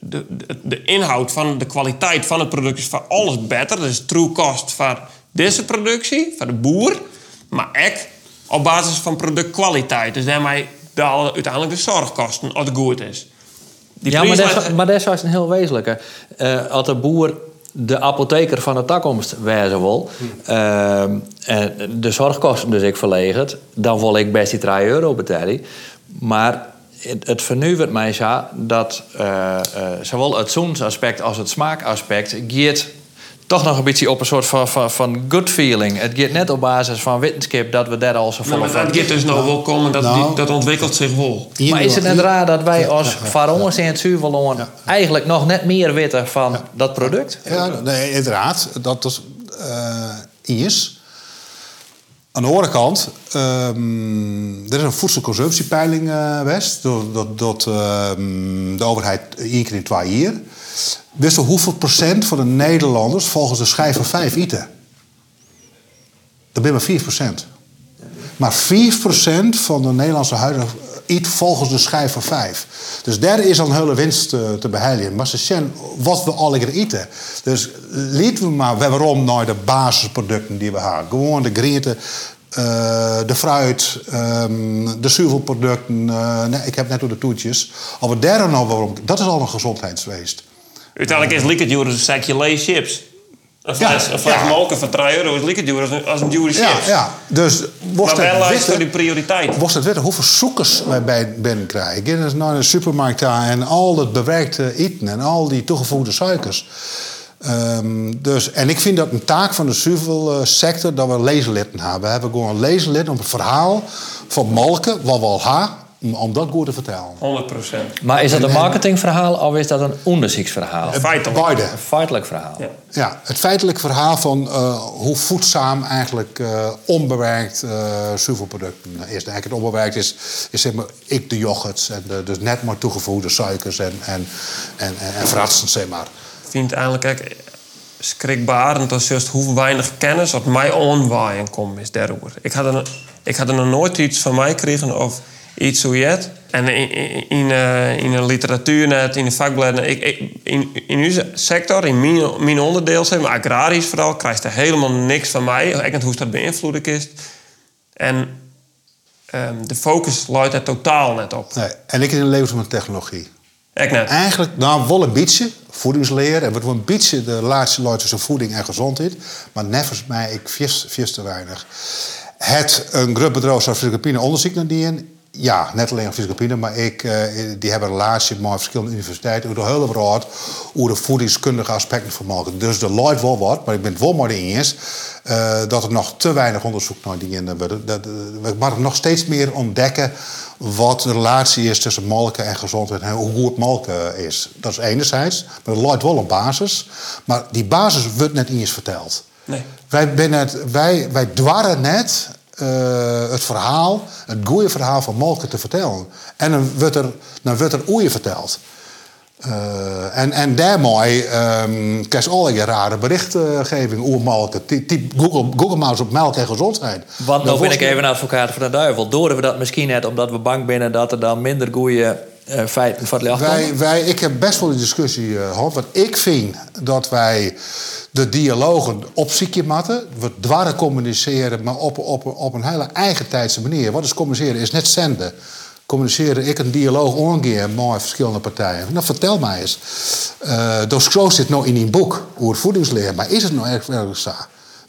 de, de, de inhoud van de kwaliteit van het product is voor alles beter. Dat is true cost voor deze productie, voor de boer. Maar ook op basis van productkwaliteit. Dus daarmee dalen uiteindelijk de zorgkosten als het goed is. Die Ja, maar dat, is, lijkt- maar dat is een heel wezenlijke. Eh, als de boer de apotheker van de toekomst wezen wil... ehm, en de zorgkosten dus ik verlegend... dan wil ik best die 3 euro betalen. Maar het, het vernuwt mij zo dat eh, zowel het zoensaspect als het smaakaspect... gaat toch nog een beetje op een soort van, van, van good feeling. Het gaat net op basis van wetenschap dat we daar al zo Nou, volle maar van... dat gaat dus nou wel komen, dat, Nou. die, dat ontwikkelt zich wel. Maar is het net raar dat wij als Varons in het Zuurverloon eigenlijk nog net meer weten van dat product? Ja, nee, inderdaad. Dat is eh is. Aan de andere kant, ehm, er is een voedselconsumptiepeiling eh West, door, door, door ehm, de overheid één keer in twee jaar. Wist je hoeveel procent van de Nederlanders volgens de schijf van 5 eten? Dat ben maar 4 procent. Maar 4 procent van de Nederlandse huizen eet volgens de schijf van 5. Dus daar is al een hele winst eh, te behalen. Maar ze zien wat we alle keer eten. Dus laten we maar waarom naar de basisproducten die we hebben. Gewoon de groenten, eh, de fruit, ehm, de zuivelproducten. eh, nee, ik heb net door de toetjes. We daar dan nou waarom, dat is al een gezondheidsweest. Uiteindelijk is Liquid duur als een zakje Lay's chips. Een fles, Ja, een fles ja. molken van 3 euro is Liquid duur als een, als een dure Ja, chips. ja. Dus Maar wel het lijst witte- voor die prioriteit. Mocht het weten hoeveel zoekers wij bij binnen krijgen. Ik dus naar de supermarkt daar en al dat bewerkte eten en al die toegevoegde suikers. Ehm, dus, en ik vind dat een taak van de zuivelsector dat we lezenlitten hebben. We hebben gewoon een lezenlid om het verhaal van Malken, wat we al hebben, om, dat goed te vertellen. 100%. Maar is dat een marketingverhaal of is dat een onderzoeksverhaal? Feitelijk. Beide. Een feitelijk verhaal. Ja. Ja, het feitelijk verhaal van eh, hoe voedzaam eigenlijk eh, onbewerkt eh zuivelproducten is. Eigenlijk het onbewerkt is, is zeg maar, ik de yoghurts en de, dus net maar toegevoegde suikers en, en, en, en, en fratsen, zeg maar. Ik vind eigenlijk ook schrikbarend als juist hoe weinig kennis op mij onwaaien komt is daarover. Ik had, er, ik had er nog nooit iets van mij gekregen of iets zo jet. En in, in, in, eh, de literatuur net, in de vakbladen, ik, ik, in, in onze sector, in mijn, mijn onderdeel, zeg maar, agrarisch vooral, krijgt er helemaal niks van mij. Ik weet hoe dat beïnvloeden is. En ehm, de focus luidt er totaal net op. Nee, en ik in de levensmiddeltechnologie. Ik net. Eigenlijk, nou, wel een beetje voedingsleer en wat een beetje de laatste luid tussen voeding en gezondheid. Maar nevens mij, ik vis, vis te weinig. Het een groot bedrijf zoals onderzoek naar die in. Ja, net alleen Fysiocopine, maar ik, eh, die hebben relatie met verschillende universiteiten over de hele wereld hoe de voedingskundige aspecten vermogen. Dus de luidt wel wat, maar ik ben het wel maar eens eh, dat er nog te weinig onderzoek naar die in. Dat, dat- we moeten nog steeds meer ontdekken wat de relatie is tussen molken en gezondheid en hoe goed molken is. Dat is enerzijds, maar er luidt wel een basis. Maar die basis wordt net eens verteld. Nee. Wij, ben het, wij, wij dwarren net eh, het verhaal, het goede verhaal van molken te vertellen. En dan wordt er, dan wordt er oeien verteld. Uh, en, en daarmee um, krijg je allerlei rare berichtgeving over melk. Google, Google maar eens op melk en gezondheid. Want dan ben ik even een advocaat van de duivel. Doren we dat misschien net omdat we bang zijn dat er dan minder goede uh, feiten van wij, wij, Ik heb best wel een discussie uh, gehad. Want ik vind dat wij de dialogen op ziekje matten. We dwarren communiceren, maar op, op, op een hele eigen tijdse manier. Wat is communiceren? Is net zenden communiceren ik een dialoog omgekeerd met verschillende partijen. Nou, vertel mij eens. Uh, zit nog in een boek over voedingsleer, maar is het nou echt werkelijk zo?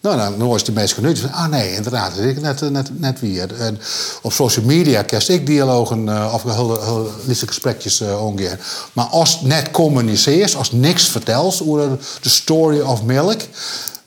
Nou, dan, dan was de meest van, ah nee, inderdaad, dat ik net, net, net weer. En op social media kerst ik dialogen uh, of hele, gesprekjes uh. Maar als net communiceert, als niks vertelt over de story of milk,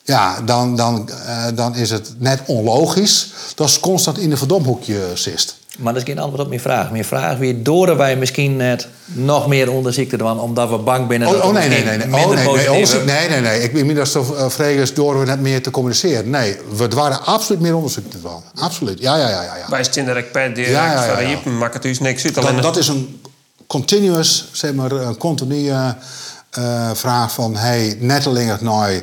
ja, dan, dan, dan is het net onlogisch dat ze constant in een verdomhoekje zit. Maar dat is geen antwoord op mijn vraag. Mijn vraag weer door wij misschien net nog meer onderzoeken doen, omdat we bang zijn. Oh, oh nee, nee, nee. nee. Oh, nee, nee, nee, nee, nee. Ik ben niet dat zo vrees door we net meer te communiceren. Nee, we waren absoluut meer onderzoek te doen. Absoluut. Ja, ja, ja. ja, ja. Wij zijn direct per direct ja, ja, ja, ja. maakt het dus niks uit. Dat, dat is een continuous, zeg maar, een continue uh, vraag van... hey, nettelingen nou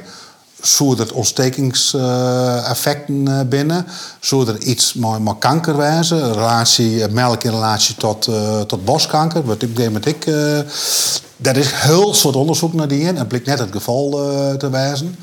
zodat ontstekingseffecten uh, binnen, zodat iets maar, maar kanker wijzen, relatie eh, melk in relatie tot, uh, tot borstkanker, wat ik met ik. Uh, dat is heel soort onderzoek naar die in en blijkt net het geval te wijzen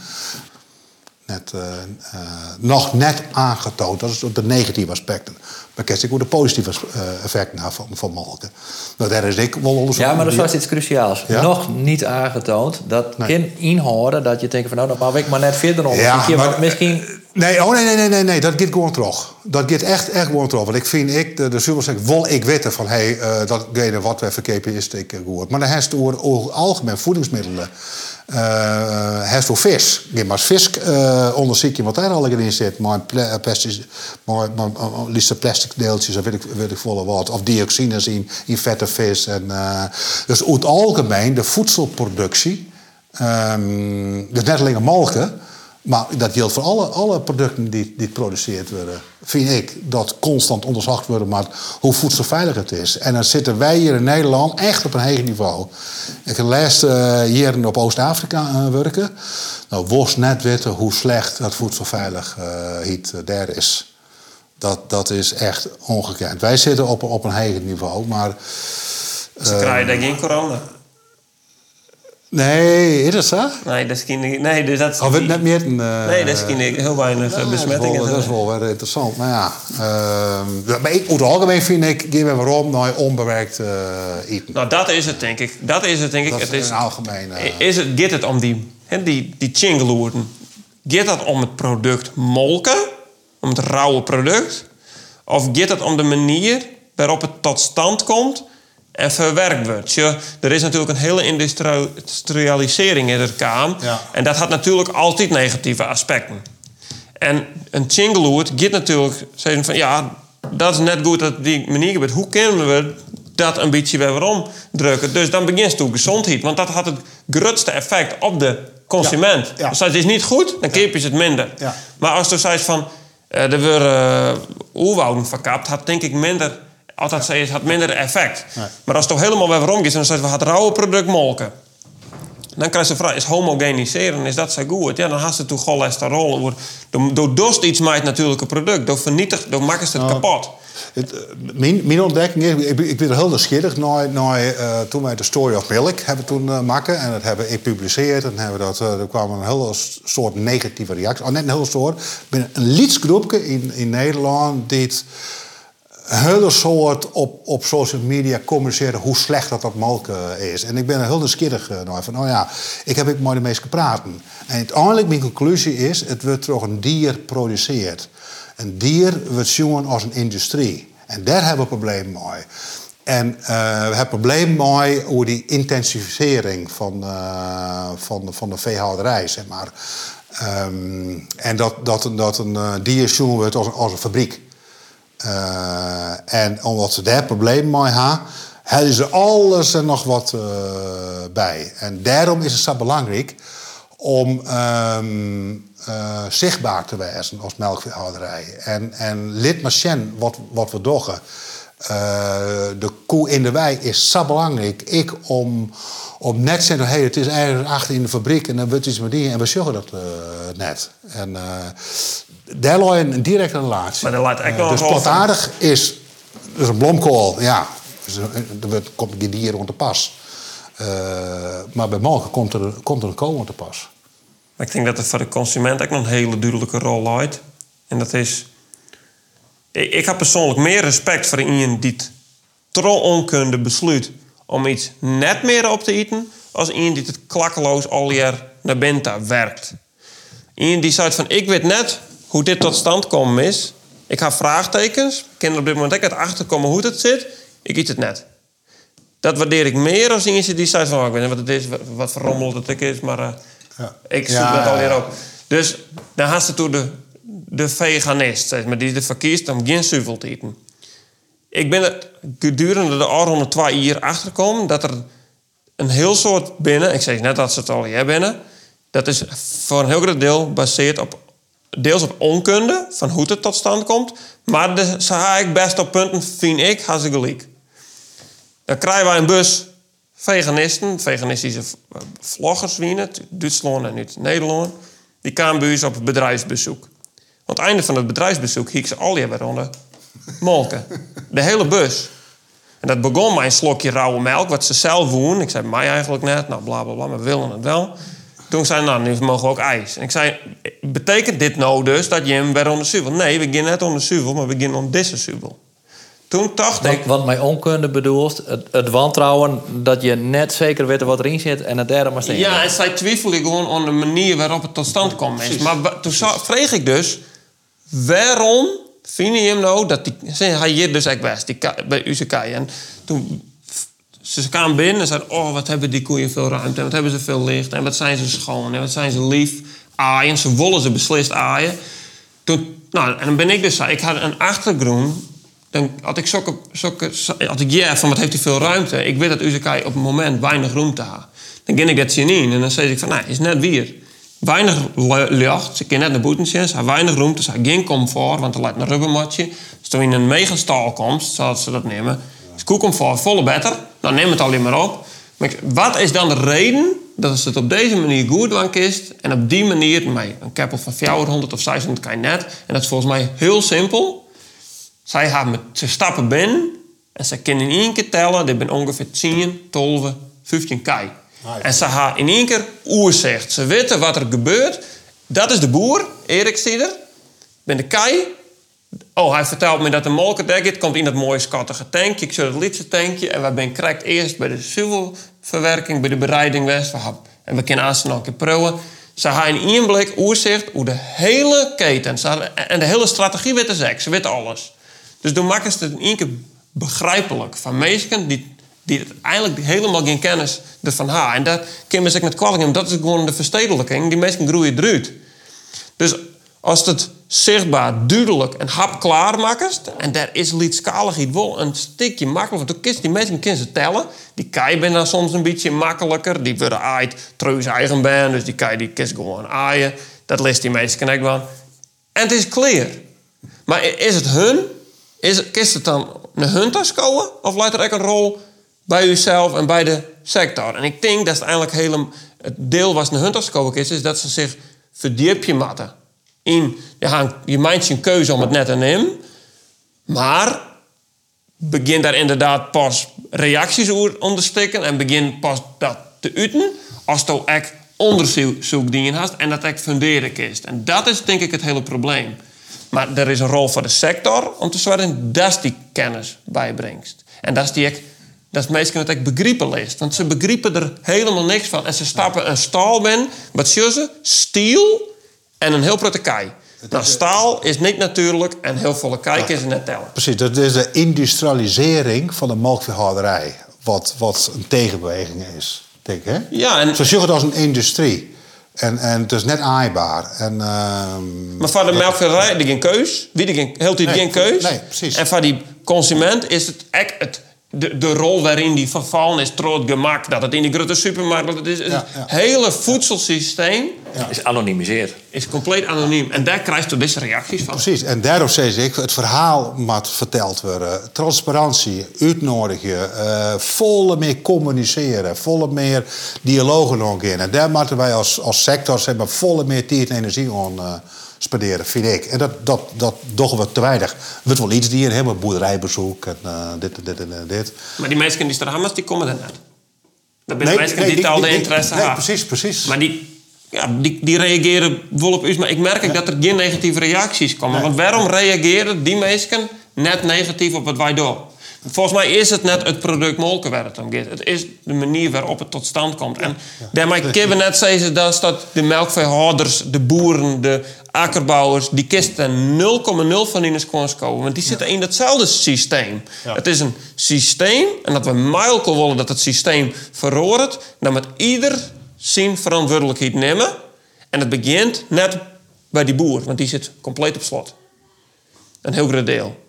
net, uh, uh, nog net aangetoond. Dat is de negatieve aspecten. Maar kijk ik ook de positieve uh, effecten van, van molken. Nou, daar is ik wel onderzoek Ja, maar dat was iets cruciaals. Nog niet aangetoond. Dat nee. kan inhouden dat je denkt van nou, dan mag ik maar net verder om. Ja, maar, misschien... Nee, oh, nee, nee, nee, nee, nee, dat gaat gewoon terug. Dat gaat echt, echt gewoon terug. Want ik vind, ik, de, de zegt, wil ik weten van, hé, hey, uh, datgene wat wij verkepen is, ik gehoord. Maar dan heeft het over algemeen voedingsmiddelen uh, voor vis. Je maar vis uh, onderzoek je wat daar al in zit. Maar plastic, maar, maar, plastic deeltjes, weet ik, weet ik volle wat. Of dioxines in, in vette vis. En, uh, dus over het algemeen, de voedselproductie, um, dus net alleen molken, maar dat geldt voor alle, alle producten die, die geproduceerd worden. Vind ik dat constant onderzocht worden maar hoe voedselveilig het is. En dan zitten wij hier in Nederland echt op een hoog niveau. Ik heb laatst uh, hier op Oost-Afrika uh, werken. Nou, worst net weten hoe slecht dat voedselveilig uh, daar is. Dat, dat is echt ongekend. Wij zitten op, op een hoog niveau, maar... Ze krijgen denk geen corona. Nee, is dat zo? Nee, dat is geen... Nee, dus dat is oh, net meer een, uh, Nee, dat is geen, heel weinig ja, besmettingen. Dat is wel, dat is wel interessant. Maar ja, uh, maar ik, over het algemeen vind ik... Geef we waarom naar onbewerkt uh, eten. Nou, dat is het, denk ik. Dat is het, denk ik. Dat het is in algemeen... is het, gaat het om die, he, die, die chingeloeren? Gaat het om het product molken? Om het rauwe product? Of gaat het om de manier waarop het tot stand komt en verwerkt wordt. Je, er is natuurlijk een hele industrialisering in het kaam. En dat had natuurlijk altijd negatieve aspecten. En een chingeloert gaat natuurlijk zeggen van ja, dat is net goed dat die manier gebeurt. Hoe kunnen we dat een beetje weer omdrukken? Dus dan begint het gezondheid. Want dat had het grootste effect op de consument. Ja. Als het is niet goed, dan keep je het minder. Maar als je zegt van uh, er worden uh, oerwouden verkapt, had denk ik minder altijd zei het had minder effect. Maar als het toch helemaal weer rond is en dan zeggen we het rauwe product molken. Dan krijg je de vraag, is homogeniseren, is dat zo goed? Ja, dan had ze toch cholesterol. Door, door dorst iets maakt natuurlijke product. Door vernietigt, door maken ze het nou, kapot. Het, eh, mijn, mijn ontdekking is, ik, ik ben er heel nieuwsgierig naar, naar uh, toen wij de Story of Milk hebben toen uh, maken. En dat hebben ik gepubliceerd. En hebben dat, uh, er kwam een hele soort negatieve reactie. Oh, net een hele soort. Binnen een lietsgroepje in, in Nederland die soort op, op social media communiceren hoe slecht dat dat molken is. En ik ben er heel nieuwsgierig naar van, oh ja, ik heb ik maar de meest gepraat. En uiteindelijk mijn conclusie is, het wordt toch een dier produceert. Een dier wordt zien als een industrie. En daar hebben we een probleem mee. En uh, we hebben een probleem mee over die intensificering van, uh, van, van de veehouderij, zeg maar. Um, en dat, dat, dat een dier zien wordt als, als een fabriek. Uh, en omdat ze daar probleem mee hebben, hebben ze alles en nog wat uh, bij. En daarom is het zo belangrijk om um, uh, zichtbaar te wijzen als melkveehouderij. En, en lid wat, wat we doen. de koe in de wei is zo belangrijk. Ik om om net te zeggen, hey, het is eigenlijk achter in de fabriek en dan wordt iets met die en we zorgen dat net. En daar lag een directe relatie. Maar dat laat echt wel dus plantaardig is, dus een blomkool, ja, dus, er wordt- komt een dier rond de pas. Uh, maar bij molken komt er, komt er een kool rond de pas. Maar ik denk dat het voor de consument ook nog een hele duidelijke rol uit. En dat is... Ik, ik heb persoonlijk meer respect voor iemand die het tro onkunde besluit om iets net meer op te eten, als iemand die het klakkeloos al jaar naar binnen werkt. Iemand die zegt van, ik weet net hoe dit tot stand komen is. Ik heb vraagtekens. Kinderen op dit moment ook het achterkomen hoe het zit. Ik eet het net. Dat waardeer ik meer als iemand die zegt van, ik weet niet wat het is, wat, wat voor rommel het ook is, maar... eh, Ja. ik zoek Ja, dat alweer ja. op. Dus dan haast het door de, de veganist, zeg maar, die ervoor kiest om geen zuivel te eten. Ik ben er gedurende de afgelopen twee jaar achtergekomen dat er een heel soort binnen, ik zeg net dat ze het al hier binnen, dat is voor een heel groot deel gebaseerd op deels op onkunde van hoe het tot stand komt, maar de, ze haal ik best op punten, vind ik, ze gelijk. Dan krijgen wij een bus veganisten, veganistische vloggers wie uit Duitsland en Nederland. Die kwamen bij ons op bedrijfsbezoek. Aan het einde van het bedrijfsbezoek hiek ze al weer onder molken. De hele bus. En dat begon met een slokje rauwe melk, wat ze zelf woen. Ik zei, mij eigenlijk net, nou bla bla bla, maar we willen het wel. Toen zei ze, nou, nu mogen we ook ijs. En ik zei, betekent dit nou dus dat je hem weer onder? Nee, we beginnen net onder maar we beginnen onder deze. Toen dacht ik, Want, want mijn onkunde bedoelt het, het wantrouwen dat je net zeker weet wat erin zit en het derde maar steen. Ja, en zij twijfelde gewoon aan de manier waarop het tot stand komt. is. Maar toen vreeg ik dus... waarom vind je hem nou dat die... Hij hier dus echt best, die bij Uzekij. En toen... Ze kwamen binnen en zeiden... Oh, wat hebben die koeien veel ruimte. En wat hebben ze veel licht. En wat zijn ze schoon. En wat zijn ze lief. Aaien. Ze willen ze beslist aaien. Toen, nou, en dan ben ik dus... Ik had een achtergrond... Dan had ik zulke, zulke, had ik ja, van wat heeft hij veel ruimte. Ik weet dat Uzekai op het moment weinig ruimte had. Dan ging ik dat zien en dan zei ik van, nou, is net weer. Weinig lu- lucht, ze kan net naar ze had weinig ruimte, ze had geen comfort, want er lijkt een rubbermatje. Dus toen in een megastal komt, zoals ze dat nemen, is koelcomfort volle beter, dan neem het alleen maar op. Maar wat is dan de reden dat ze het op deze manier goed kist en op die manier, met een keppel van 400 of 600 kan je net. En dat is volgens mij heel simpel. Zij gaan met ze stappen binnen en ze kunnen in één keer tellen. Dit zijn ongeveer 10, 12, 15 kei. ja. En ze gaan in één keer oerzicht. Ze weten wat er gebeurt. Dat is de boer, Erik Stieder. Ben de kei. Oh, hij vertelt me dat de molkendekket komt in dat mooie schattige tankje. Ik zie het liedse tankje. En we zijn correct eerst bij de zuivelverwerking, bij de bereiding west. We hebben- En we kunnen aanstaan een keer proeven. Ze gaan in één blik oerzicht hoe de hele keten. En de hele strategie weten ze. Ze weten alles. Dus toen maken ze het in één keer begrijpelijk van mensen die, die eigenlijk helemaal geen kennis ervan hebben. En daar kunnen ze met kwalijk. Dat is gewoon de verstedelijking. Die mensen groeien eruit. Dus als het zichtbaar, duidelijk en hapklaar maakt... en daar is lietskaligheid wel een stukje makkelijker... want kist die mensen kunnen tellen. Die kei ben dan soms een beetje makkelijker. Die worden aaid treus eigen ben, dus die kei die kist gewoon aaien. Dat leest die mensen ook wel. En het is clear. Maar is het hun? Is, kist het dan een hun tas komen? Of laat er een rol bij uzelf en bij de sector? En ik denk dat het eigenlijk hele, het deel wat een hun komen is... is dat ze zich verdiepje matten. In, je, gaan, je je keuze om het net te nemen. Maar begin daar inderdaad pas reacties onder te steken... en begin pas dat te uiten... als je echt onderzoek die je hebt en dat echt funderen kist. En dat is denk ik het hele probleem. Maar er is een rol voor de sector om te zorgen dat die kennis bijbrengt. En dat is die dat is meestal het ook begrijpen leest. Want ze begrijpen er helemaal niks van. En ze stappen een staal binnen, wat ze? Stiel en een heel grote kei. Nou, staal is niet natuurlijk en heel volle kei is net tellen. Precies, dat is de industrialisering van de melkveehouderij. Wat, wat een tegenbeweging is, denk ik. Hè? Ja, en, Ze zien het als een industrie. En, en het is net aaibaar. En, ehm, maar voor de melkveehouderij die geen keus. Wie die geen, heel die Nee, geen keus. nee, precies. En voor die consument is het echt het, de, de rol waarin die vervallen is, trots gemak. Dat het in die grote supermarkt dat het is. Het Ja, hele voedselsysteem Is anonimiseerd. Is compleet anoniem. En daar krijg je deze reacties van. Precies, en daarom zeg ik, het verhaal moet verteld worden. Transparantie, uitnodigen, eh volle meer communiceren, volle meer dialogen nog in. En daar moeten wij als, als sectors hebben volle meer tijd en energie aan eh, spenderen, vind ik. En dat, dat, dat we te weinig. We wel iets die hebben, boerderijbezoek en eh, dit en dit en dit. Maar die mensen die Strahammers, die komen net. Dat zijn mensen die, al de interesse nee, hebben. precies, precies. Maar die, ja, die, die reageren vol op u. Maar ik merk ook dat er geen negatieve reacties komen. Want waarom reageren die mensen net negatief op wat wij doen? Volgens mij is het net het product molken waar het om gaat. Het is de manier waarop het tot stand komt. En daarmee kunnen we net zeggen dat, dat de melkveehouders, de boeren, de akkerbouwers... die kisten 0,0 van in de komen. Want die zitten in datzelfde systeem. Het is een systeem. En dat we mijlkel willen dat het systeem verroert... dan moet ieder zijn verantwoordelijkheid nemen. En het begint net bij die boer. Want die zit compleet op slot. Een heel groot deel.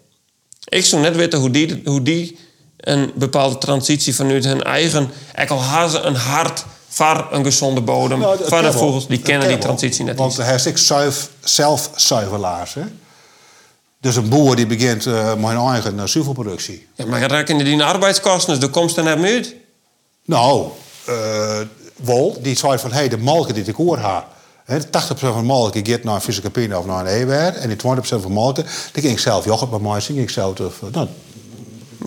Ik zou net weten hoe die, hoe die een bepaalde transitie vanuit hun eigen... Ze een hart voor een gezonde bodem. Nou, voor de vogels, die kennen die transitie net Want niet. hij is ik zuiv, zelf zuivelaars. Hè? Dus een boer die begint eh, met een eigen uh, zuivelproductie. Ja, maar rekenen die arbeidskosten, dus de komst net mee uit. Nou, eh Wol, die zei van, hey, de malken die ik hoor ha, hè, 80% van de malken gaat naar een Friese Capine of naar een Ewer. En die 20% van de malken, die ging ik zelf yoghurt bij mij, ging ik zelf... Uh, nou,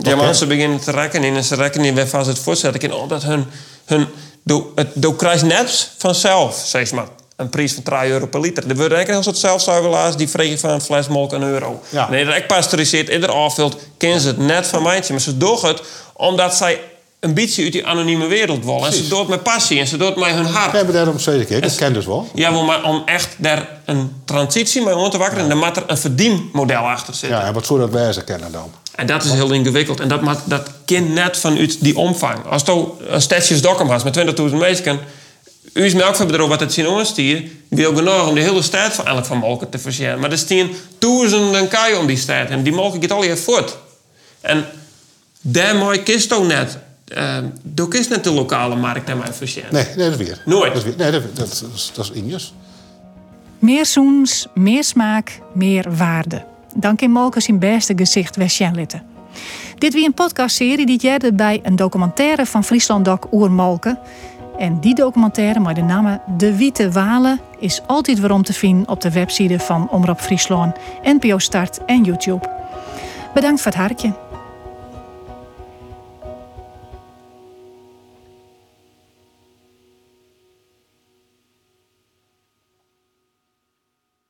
Ja, maar als ze beginnen te rekenen en ze rekenen weer vast het voortzetten, kan omdat hun, hun doe, het doe krijgt net vanzelf, zeg maar, een prijs van 3 euro per liter. Er worden eigenlijk als het zelfzuivelaars die vregen van een fles molk een euro. Ja. Nee, dat ik pasteuriseert, ieder afvult, kennen ze het net van mijntje. Maar ze doen het omdat zij een beetje uit die anonieme wereld willen. En ze het met passie en ze doen het met hun hart. we hebben daarom zeker, ik dat ken dus wel. Ja, maar om echt daar een transitie mee om te wakkeren, dan moet er een verdienmodel achter zitten. Ja, en wat zou dat wijzen kennen dan? En dat is heel ingewikkeld. En dat, moet- dat kind net vanuit die omvang. Als je een stadjes Dokkum had met 20.000 mensen... Uw melkveebedrijf wat het zien onstier... wil genoeg om de hele stad van eigenlijk van molken te voorzien. Maar er staan duizenden kaaien om die stad. En die molken gaat al hier voort. En daarmee kist ook net... Uh, doe kist net de lokale markt daarmee voorzien. Nee, nee, dat is weer. Nooit. Dat is weer, nee, dat, dat, is- dat is Injes. Meer zoens, meer smaak, meer waarde. Dan kan Molkes in beste gezicht litten. Dit wie een podcastserie die jij bij een documentaire van Friesland Doc oer Molken. En die documentaire met de naam De Witte Walen is altijd weer om te vinden op de website van Omroep Friesland, NPO Start en YouTube. Bedankt voor het hartje.